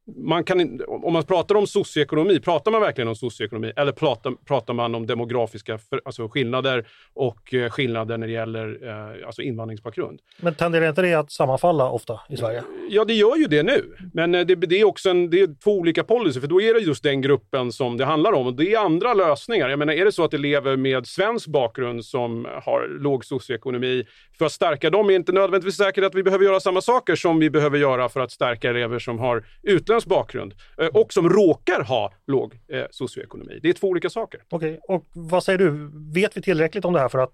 man kan, om man pratar om socioekonomi, pratar man verkligen om socioekonomi eller pratar, pratar man om demografiska för, alltså skillnader och eh, skillnader när det gäller eh, alltså invandringsbakgrund? Men tenderar inte det att sammanfalla ofta i Sverige? Ja, det gör ju det nu. Men eh, det, det, är också en, det är två olika policy, för då är det just den gruppen som det handlar om. Och det är andra lösningar. Jag menar, är det så att elever med svensk bakgrund som har låg socioekonomi, för att stärka dem är inte nödvändigtvis säkert att vi behöver göra samma saker som vi behöver göra för att stärka elever som har utländsk bakgrund eh, och som råkar ha låg eh, socioekonomi. Det är två olika saker. Okej, okay. och vad säger du? Vet vi tillräckligt om det här för att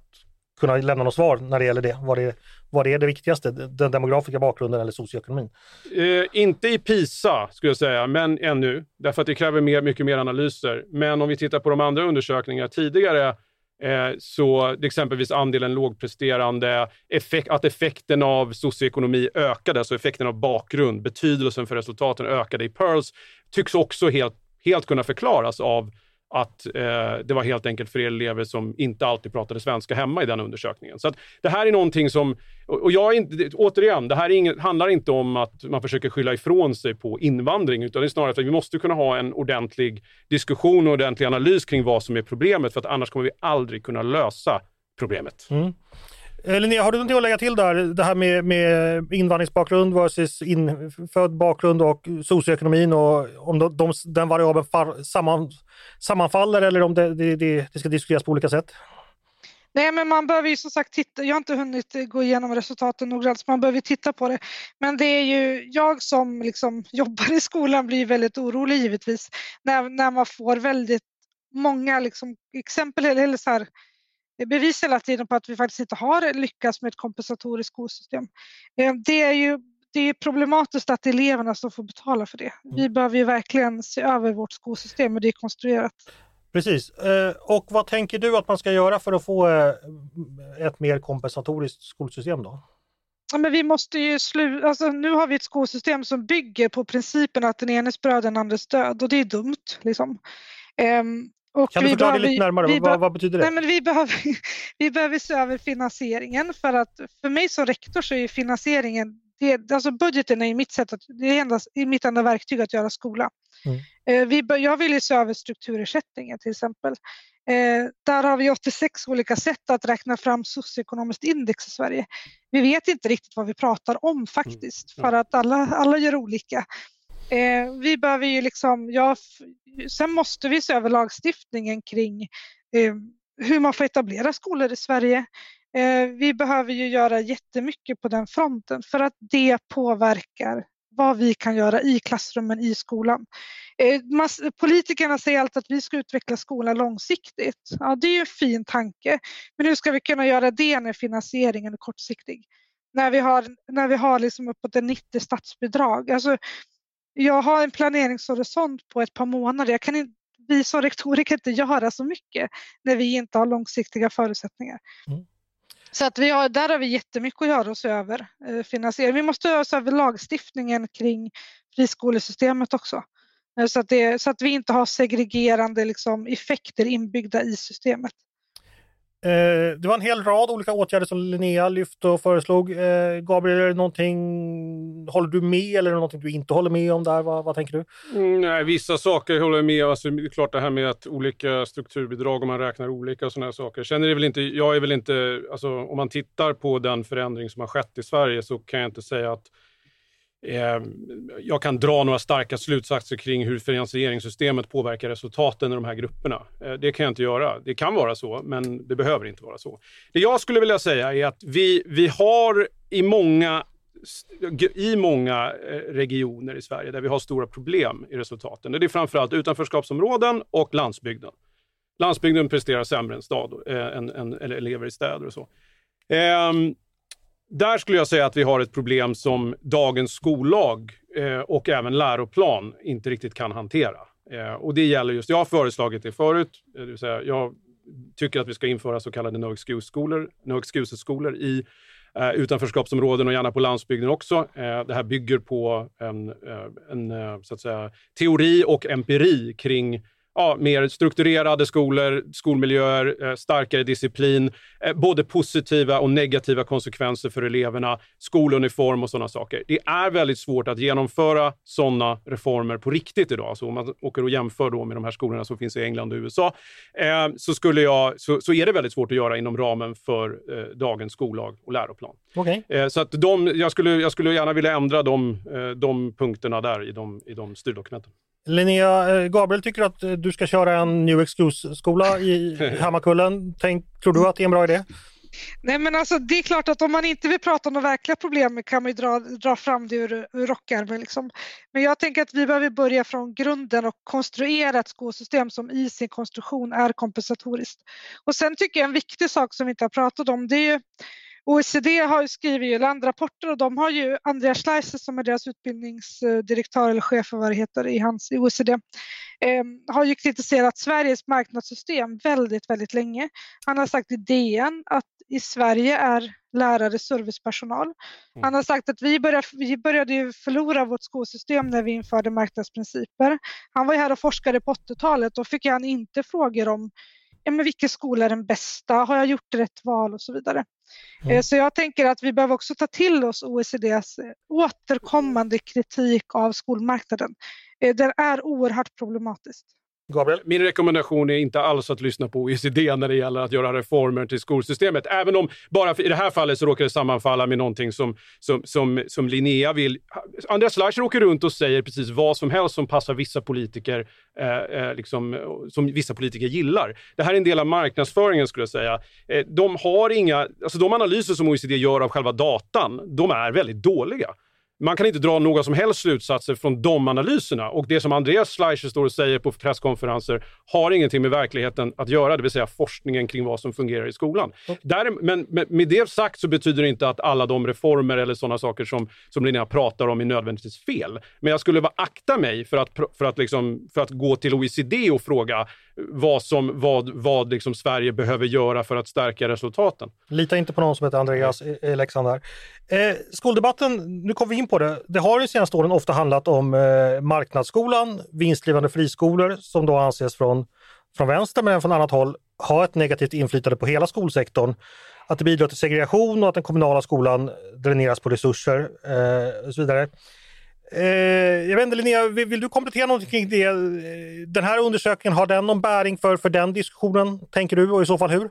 kunna lämna något svar när det gäller det? Vad är, vad är det viktigaste? Den demografiska bakgrunden eller socioekonomin? Eh, inte i PISA skulle jag säga, men ännu. Därför att det kräver mer, mycket mer analyser. Men om vi tittar på de andra undersökningarna tidigare Eh, så exempelvis andelen lågpresterande, effekt, att effekten av socioekonomi ökade, alltså effekten av bakgrund, betydelsen för resultaten ökade i PEARLS, tycks också helt, helt kunna förklaras av att eh, det var helt enkelt för elever som inte alltid pratade svenska hemma i den undersökningen. Så det här är någonting som, och jag är inte, återigen, det här inget, handlar inte om att man försöker skylla ifrån sig på invandring, utan det är snarare att vi måste kunna ha en ordentlig diskussion och ordentlig analys kring vad som är problemet, för att annars kommer vi aldrig kunna lösa problemet. Mm. Eh, Linnea, har du någonting att lägga till där? Det här med, med invandringsbakgrund versus infödd bakgrund och socioekonomin och om de, de, den variabeln far, samman, sammanfaller eller om det, det, det, det ska diskuteras på olika sätt? Nej, men man behöver ju som sagt titta. Jag har inte hunnit gå igenom resultaten noggrant, så man behöver titta på det. Men det är ju jag som liksom jobbar i skolan blir väldigt orolig givetvis när, när man får väldigt många liksom, exempel eller så här, bevis hela tiden på att vi faktiskt inte har lyckats med ett kompensatoriskt skolsystem. Eh, det är ju det är problematiskt att eleverna som får betala för det. Vi mm. behöver ju verkligen se över vårt skolsystem och det är konstruerat. Precis. Eh, och vad tänker du att man ska göra för att få eh, ett mer kompensatoriskt skolsystem då? Ja, men vi måste ju sluta, alltså, nu har vi ett skolsystem som bygger på principen att den enes bröd den andres död och det är dumt. Liksom. Um, och kan du förklara det lite närmare? Vi vad, vad, betyder det? Nej, men vi, behöver, vi behöver se över finansieringen för att för mig som rektor så är finansieringen det, alltså budgeten är mitt sätt att, det är endast, mitt enda verktyg att göra skola. Mm. Eh, vi, jag vill se över strukturersättningen till exempel. Eh, där har vi 86 olika sätt att räkna fram socioekonomiskt index i Sverige. Vi vet inte riktigt vad vi pratar om faktiskt mm. för att alla, alla gör olika. Eh, vi behöver ju liksom, ja, sen måste vi se över lagstiftningen kring eh, hur man får etablera skolor i Sverige. Eh, vi behöver ju göra jättemycket på den fronten för att det påverkar vad vi kan göra i klassrummen i skolan. Eh, politikerna säger alltid att vi ska utveckla skolan långsiktigt. Ja, det är ju en fin tanke, men hur ska vi kunna göra det när finansieringen är kortsiktig? När vi har, när vi har liksom uppåt 90 statsbidrag. Alltså, jag har en planeringshorisont på ett par månader. Jag kan inte, vi som rektorer kan inte göra så mycket när vi inte har långsiktiga förutsättningar. Mm. Så att vi har, där har vi jättemycket att göra oss över eh, finansiering. Vi måste göra oss över lagstiftningen kring friskolesystemet också. Eh, så att, det, så att vi inte har segregerande liksom, effekter inbyggda i systemet. Eh, det var en hel rad olika åtgärder som Linnea lyfte och föreslog. Eh, Gabriel, är det någonting, håller du med eller är det någonting du inte håller med om där? Vad, vad tänker du? Mm, nej, vissa saker håller jag med om. Alltså, det är klart det här med att olika strukturbidrag, om man räknar olika och sådana saker. Sen är det väl inte, jag är väl inte, alltså, om man tittar på den förändring som har skett i Sverige så kan jag inte säga att Ehm, jag kan dra några starka slutsatser kring hur finansieringssystemet påverkar resultaten i de här grupperna. Eh, det kan jag inte göra. Det kan vara så, men det behöver inte vara så. Det jag skulle vilja säga är att vi, vi har i många i många eh, regioner i Sverige där vi har stora problem i resultaten. Det är framförallt utanförskapsområden och landsbygden. Landsbygden presterar sämre än, stad, eh, än, än, än elever i städer och så. Um, där skulle jag säga att vi har ett problem som dagens skollag eh, och även läroplan inte riktigt kan hantera. Eh, och det gäller just, jag har föreslagit det förut, eh, det vill säga jag tycker att vi ska införa så kallade no excuse-skolor no excuse i eh, utanförskapsområden och gärna på landsbygden också. Eh, det här bygger på en, eh, en eh, så att säga, teori och empiri kring ja, mer strukturerade skolor, skolmiljöer, starkare disciplin, både positiva och negativa konsekvenser för eleverna, skoluniform och sådana saker. Det är väldigt svårt att genomföra sådana reformer på riktigt idag. Så om man åker och jämför då med de här skolorna som finns i England och USA, så, skulle jag, så, så är det väldigt svårt att göra inom ramen för dagens skollag och läroplan. Okay. Så att de, jag, skulle, jag skulle gärna vilja ändra de, de punkterna där i de, i de styrdokumenten. Linnea, Gabriel tycker att du ska köra en New Excuse-skola i Hammarkullen. Tänk, tror du att det är en bra idé? Nej men alltså det är klart att om man inte vill prata om de verkliga problemen kan man ju dra, dra fram det ur, ur rockärmen. Liksom. Men jag tänker att vi behöver börja från grunden och konstruera ett skolsystem som i sin konstruktion är kompensatoriskt. Och sen tycker jag en viktig sak som vi inte har pratat om det är ju OECD har skrivit landrapporter och de har ju Andreas Schleicher som är deras utbildningsdirektör eller chef för vad det heter i, hans, i OECD eh, har ju kritiserat Sveriges marknadssystem väldigt, väldigt länge. Han har sagt i DN att i Sverige är lärare servicepersonal. Mm. Han har sagt att vi började, vi började förlora vårt skolsystem när vi införde marknadsprinciper. Han var ju här och forskade på 80-talet och fick han inte frågor om ja, men vilken skola är den bästa, har jag gjort rätt val och så vidare. Mm. Så jag tänker att vi behöver också ta till oss OECDs återkommande kritik av skolmarknaden. Den är oerhört problematisk. Gabriel? Min rekommendation är inte alls att lyssna på OECD när det gäller att göra reformer till skolsystemet. Även om, bara för, i det här fallet så råkar det sammanfalla med någonting som, som, som, som Linnea vill. Andreas Schleicher åker runt och säger precis vad som helst som passar vissa politiker, eh, eh, liksom, som vissa politiker gillar. Det här är en del av marknadsföringen skulle jag säga. Eh, de har inga, alltså de analyser som OECD gör av själva datan, de är väldigt dåliga man kan inte dra några som helst slutsatser från de analyserna. Och det som Andreas Schleicher står och säger på presskonferenser har ingenting med verkligheten att göra, det vill säga forskningen kring vad som fungerar i skolan. Mm. Där, men med det sagt så betyder det inte att alla de reformer eller sådana saker som, som Linnea pratar om är nödvändigtvis fel. Men jag skulle bara akta mig för att, för att, liksom, för att gå till OECD och fråga vad, som, vad, vad liksom Sverige behöver göra för att stärka resultaten. Lita inte på någon som heter Andreas i, i Leksand här. Eh, skoldebatten, nu kommer vi in på det, det har de senaste åren ofta handlat om eh, marknadsskolan, vinstdrivande friskolor som då anses från, från vänster men även från annat håll ha ett negativt inflytande på hela skolsektorn. Att det bidrar till segregation och att den kommunala skolan dräneras på resurser eh, och så vidare. Eh, jag vet inte Linnea, vill, vill, du komplettera något kring det? Eh, den här undersökningen, har den någon bäring för, för den diskussionen, tänker du, och i så fall hur?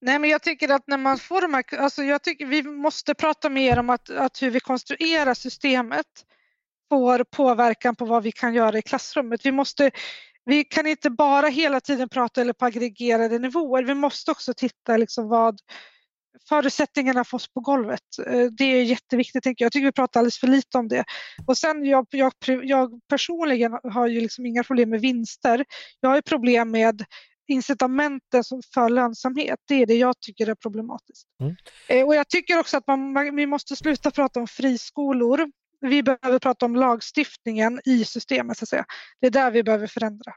Nej, men jag tycker att när man får de här, alltså jag tycker vi måste prata mer om att, att hur vi konstruerar systemet får påverkan på vad vi kan göra i klassrummet. Vi, måste, vi kan inte bara hela tiden prata eller på aggregerade nivåer. Vi måste också titta liksom vad förutsättningarna för oss på golvet. Eh, det är jätteviktigt. Tänker jag. jag tycker vi pratar alldeles för lite om det. Och sen jag, jag, jag personligen har ju liksom inga problem med vinster. Jag har problem med incitamenten för lönsamhet. Det är det jag tycker är problematiskt. Mm. Eh, och jag tycker också att man, vi måste sluta prata om friskolor. Vi behöver prata om lagstiftningen i systemet. Så att säga. Det är där vi behöver förändra.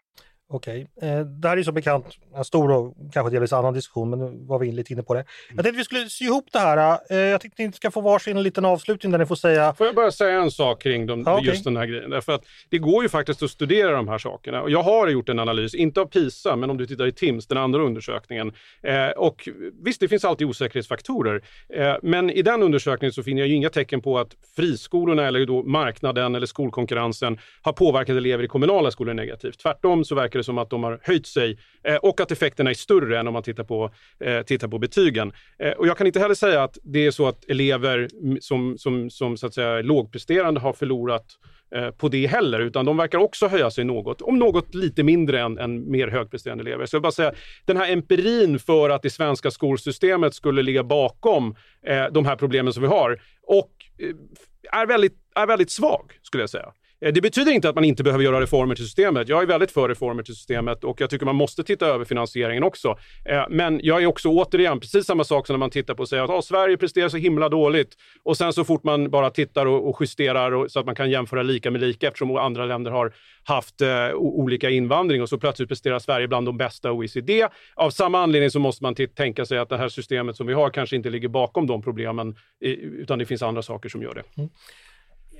Okej, okay. eh, det här är som bekant en stor och kanske delvis annan diskussion, men nu var vi lite inne på det. Jag tänkte vi skulle sy ihop det här. Eh, jag tänkte ni ska få varsin liten avslutning där ni får säga... Får jag bara säga en sak kring de, okay. just den här grejen? Därför att det går ju faktiskt att studera de här sakerna. Och jag har gjort en analys, inte av PISA, men om du tittar i TIMS, den andra undersökningen. Eh, och visst, det finns alltid osäkerhetsfaktorer. Men i den undersökningen så finner jag ju inga tecken på att friskolorna eller då marknaden eller skolkonkurrensen har påverkat elever i kommunala skolor negativt. Tvärtom så verkar det som att de har höjt sig eh, och att effekterna är större än om man tittar på, eh, tittar på betygen. Eh, och jag kan inte heller säga att det är så att elever som, som, som så att säga, lågpresterande har förlorat eh, på det heller, utan de verkar också höja sig något, om något lite mindre än, än mer högpresterande elever. Så jag bara säga, den här empirin för att det svenska skolsystemet skulle ligga bakom eh, de här problemen som vi har och eh, är väldigt, är väldigt svag, skulle jag säga. Eh, det betyder inte att man inte behöver göra reformer till systemet. Jag är väldigt för reformer till systemet och jag tycker man måste titta över finansieringen också. Eh, men jag är också återigen precis samma sak som när man tittar på och säger att oh, Sverige presterar så himla dåligt och sen så fort man bara tittar och, och justerar och, så att man kan jämföra lika med lika eftersom andra länder har haft eh, olika invandring och så plötsligt presterar Sverige bland de bästa OECD. Av samma anledning så måste man tänka sig att det här systemet som vi har kanske inte ligger bakom de problemen utan det finns andra saker som gör det. Mm.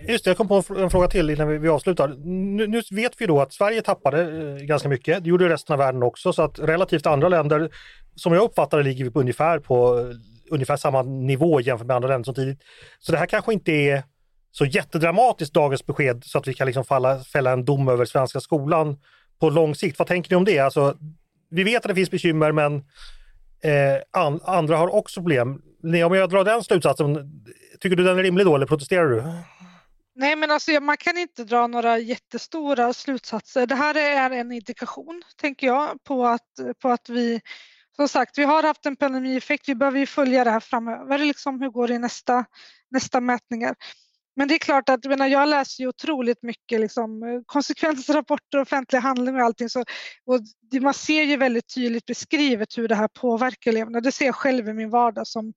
Just det, jag kom på en fråga till innan vi, vi avslutar. Nu, nu, vet vi då att Sverige tappade eh, ganska mycket. Det gjorde resten av världen också, så att relativt andra länder, som jag uppfattar det, ligger vi på ungefär på eh, ungefär samma nivå jämfört med andra länder som tidigt. Så det här kanske inte är så jättedramatiskt dagens besked så att vi kan liksom falla, fälla en dom över svenska skolan på lång sikt. Vad tänker ni om det? Alltså, vi vet att det finns bekymmer men eh, an, andra har också problem. Om jag drar den slutsatsen, tycker du den är rimlig då eller protesterar du? Nej, men alltså, man kan inte dra några jättestora slutsatser. Det här är en indikation, tänker jag, på att, på att vi som sagt, vi har haft en pandemieffekt. Vi behöver ju följa det här framöver. Liksom, hur går det i nästa, nästa mätningar? Men det är klart att jag, menar, jag läser ju otroligt mycket liksom, konsekvensrapporter, offentliga handlingar och allting. Så, och man ser ju väldigt tydligt beskrivet hur det här påverkar eleverna. Det ser jag själv i min vardag som,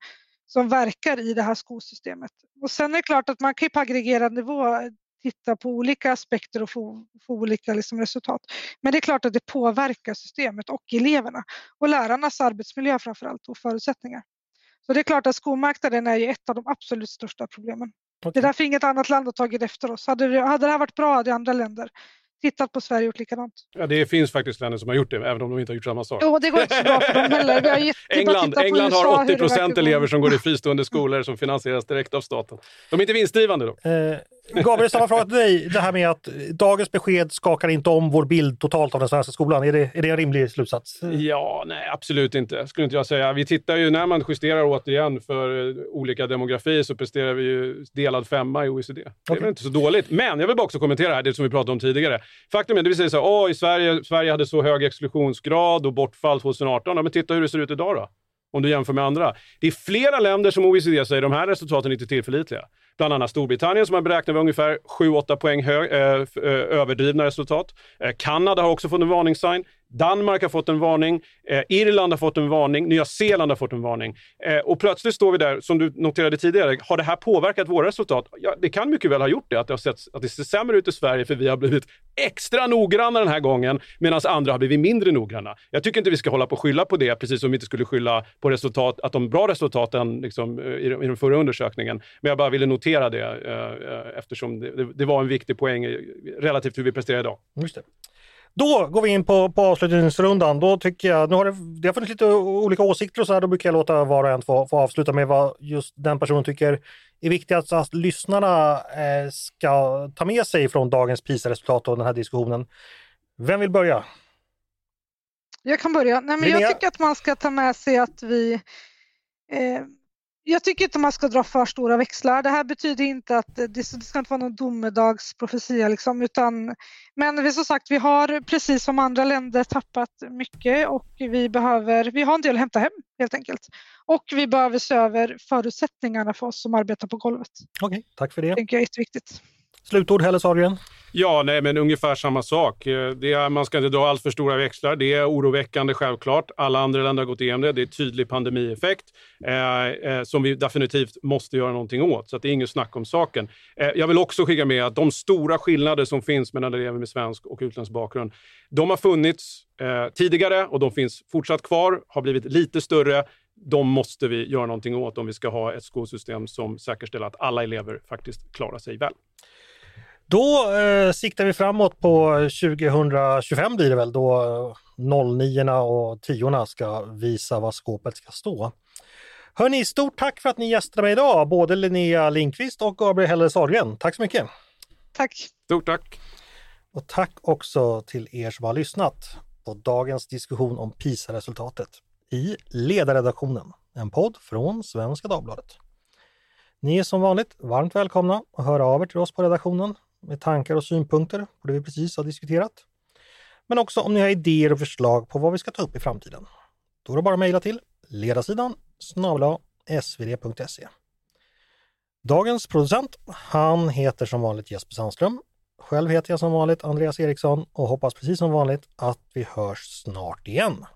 som verkar i det här skolsystemet. Och sen är det klart att man kan på aggregerad nivå titta på olika aspekter och få, få olika liksom resultat. Men det är klart att det påverkar systemet och eleverna och lärarnas arbetsmiljö framför allt och förutsättningar. Så det är klart att skolmarknaden är ju ett av de absolut största problemen. Okay. Det är därför inget annat land har tagit efter oss. Hade det, hade det här varit bra hade andra länder tittat på Sverige och gjort likadant. Ja, det finns faktiskt länder som har gjort det, även om de inte har gjort samma sak. Jo, det går inte så bra för dem heller. Vi har gett, England England har 80 procent elever som går i fristående skolor som finansieras direkt av staten. De är inte vinstdrivande då. Eh, Gabriel, samma fråga till dig. Det här med att dagens besked skakar inte om vår bild totalt av den svenska skolan. Är det, är det en rimlig slutsats? Ja, nej absolut inte, skulle inte jag säga. Vi tittar ju, när man justerar återigen för eh, olika demografier så presterar vi ju delad femma i OECD. Det är väl inte så dåligt. Men jag vill bara också kommentera här, det som vi pratade om tidigare. Faktum är, det vi säger så här, i Sverige, Sverige hade så hög exklusionsgrad och bortfall 2018. Ja, men titta hur det ser ut idag då om du jämför med andra. Det är flera länder som OECD säger de här resultaten är inte tillförlitliga. Bland annat Storbritannien som har beräknat ungefär 7-8 poäng hög, eh, eh, överdrivna resultat. Eh, Kanada har också fått en varningssign. Danmark har fått en varning, eh, Irland har fått en varning, Nya Zeeland har fått en varning. Eh, och plötsligt står vi där, som du noterade tidigare, har det här påverkat våra resultat? Ja, det kan mycket väl ha gjort det, att det, har sett, att det ser sämre ut i Sverige för vi har blivit extra noggranna den här gången medan andra har blivit mindre noggranna. Jag tycker inte vi ska hålla på och skylla på det, precis som vi inte skulle skylla på resultat, att de bra resultaten liksom, eh, i, i den förra undersökningen. Men jag bara ville notera det eh, eh eftersom eftersom det, det, var en viktig poäng eh, relativt hur vi presterar idag. Just det. Då går vi in på, på avslutningsrundan. Då tycker jag, nu har det, det har funnits lite olika åsikter och så här, då brukar jag låta var och en få, få avsluta med vad just den personen tycker är viktigast att lyssnarna eh, ska ta med sig från dagens PISA-resultat och den här diskussionen. Vem vill börja? Jag kan börja. Nej, men jag tycker att man ska ta med sig att vi eh, jag tycker inte man ska dra för stora växlar. Det här betyder inte att det, det ska inte vara någon domedagsprofetia liksom, utan men vi, som sagt, vi har precis som andra länder tappat mycket och vi behöver, vi har en del att hämta hem helt enkelt. Och vi behöver se över förutsättningarna för oss som arbetar på golvet. Okej, okay, tack för det. Det tänker jag är jätteviktigt. Slutord Helle Sahlgren? Ja, nej, men ungefär samma sak. Eh, det är, man ska inte dra allt för stora växlar. Det är oroväckande självklart. Alla andra länder har gått igenom det. Det är tydlig pandemieffekt eh, eh, som vi definitivt måste göra någonting åt. Så det är inget snack om saken. Eh, jag vill också skicka med att de stora skillnader som finns mellan elever med svensk och utländsk bakgrund, de har funnits eh, tidigare och de finns fortsatt kvar, har blivit lite större de måste vi göra någonting åt om vi ska ha ett skolsystem som säkerställer att alla elever faktiskt klarar sig väl. Då eh, siktar vi framåt på 2025 blir det väl då 09 och 10 ska visa vad skåpet ska stå. Hörni, stort tack för att ni gästade mig idag, både Linnea Linkvist och Gabriel Heller Sahlgren. Tack så mycket! Tack! Stort tack! Och tack också till er som har lyssnat på dagens diskussion om PISA-resultatet i Ledarredaktionen, en podd från Svenska Dagbladet. Ni är som vanligt varmt välkomna att höra av er till oss på redaktionen med tankar och synpunkter på det vi precis har diskuterat. Men också om ni har idéer och förslag på vad vi ska ta upp i framtiden. Då är det bara att mejla till ledarsidan snabla svd.se. Dagens producent, han heter som vanligt Jesper Sandström. Själv heter jag som vanligt Andreas Eriksson och hoppas precis som vanligt att vi hörs snart igen.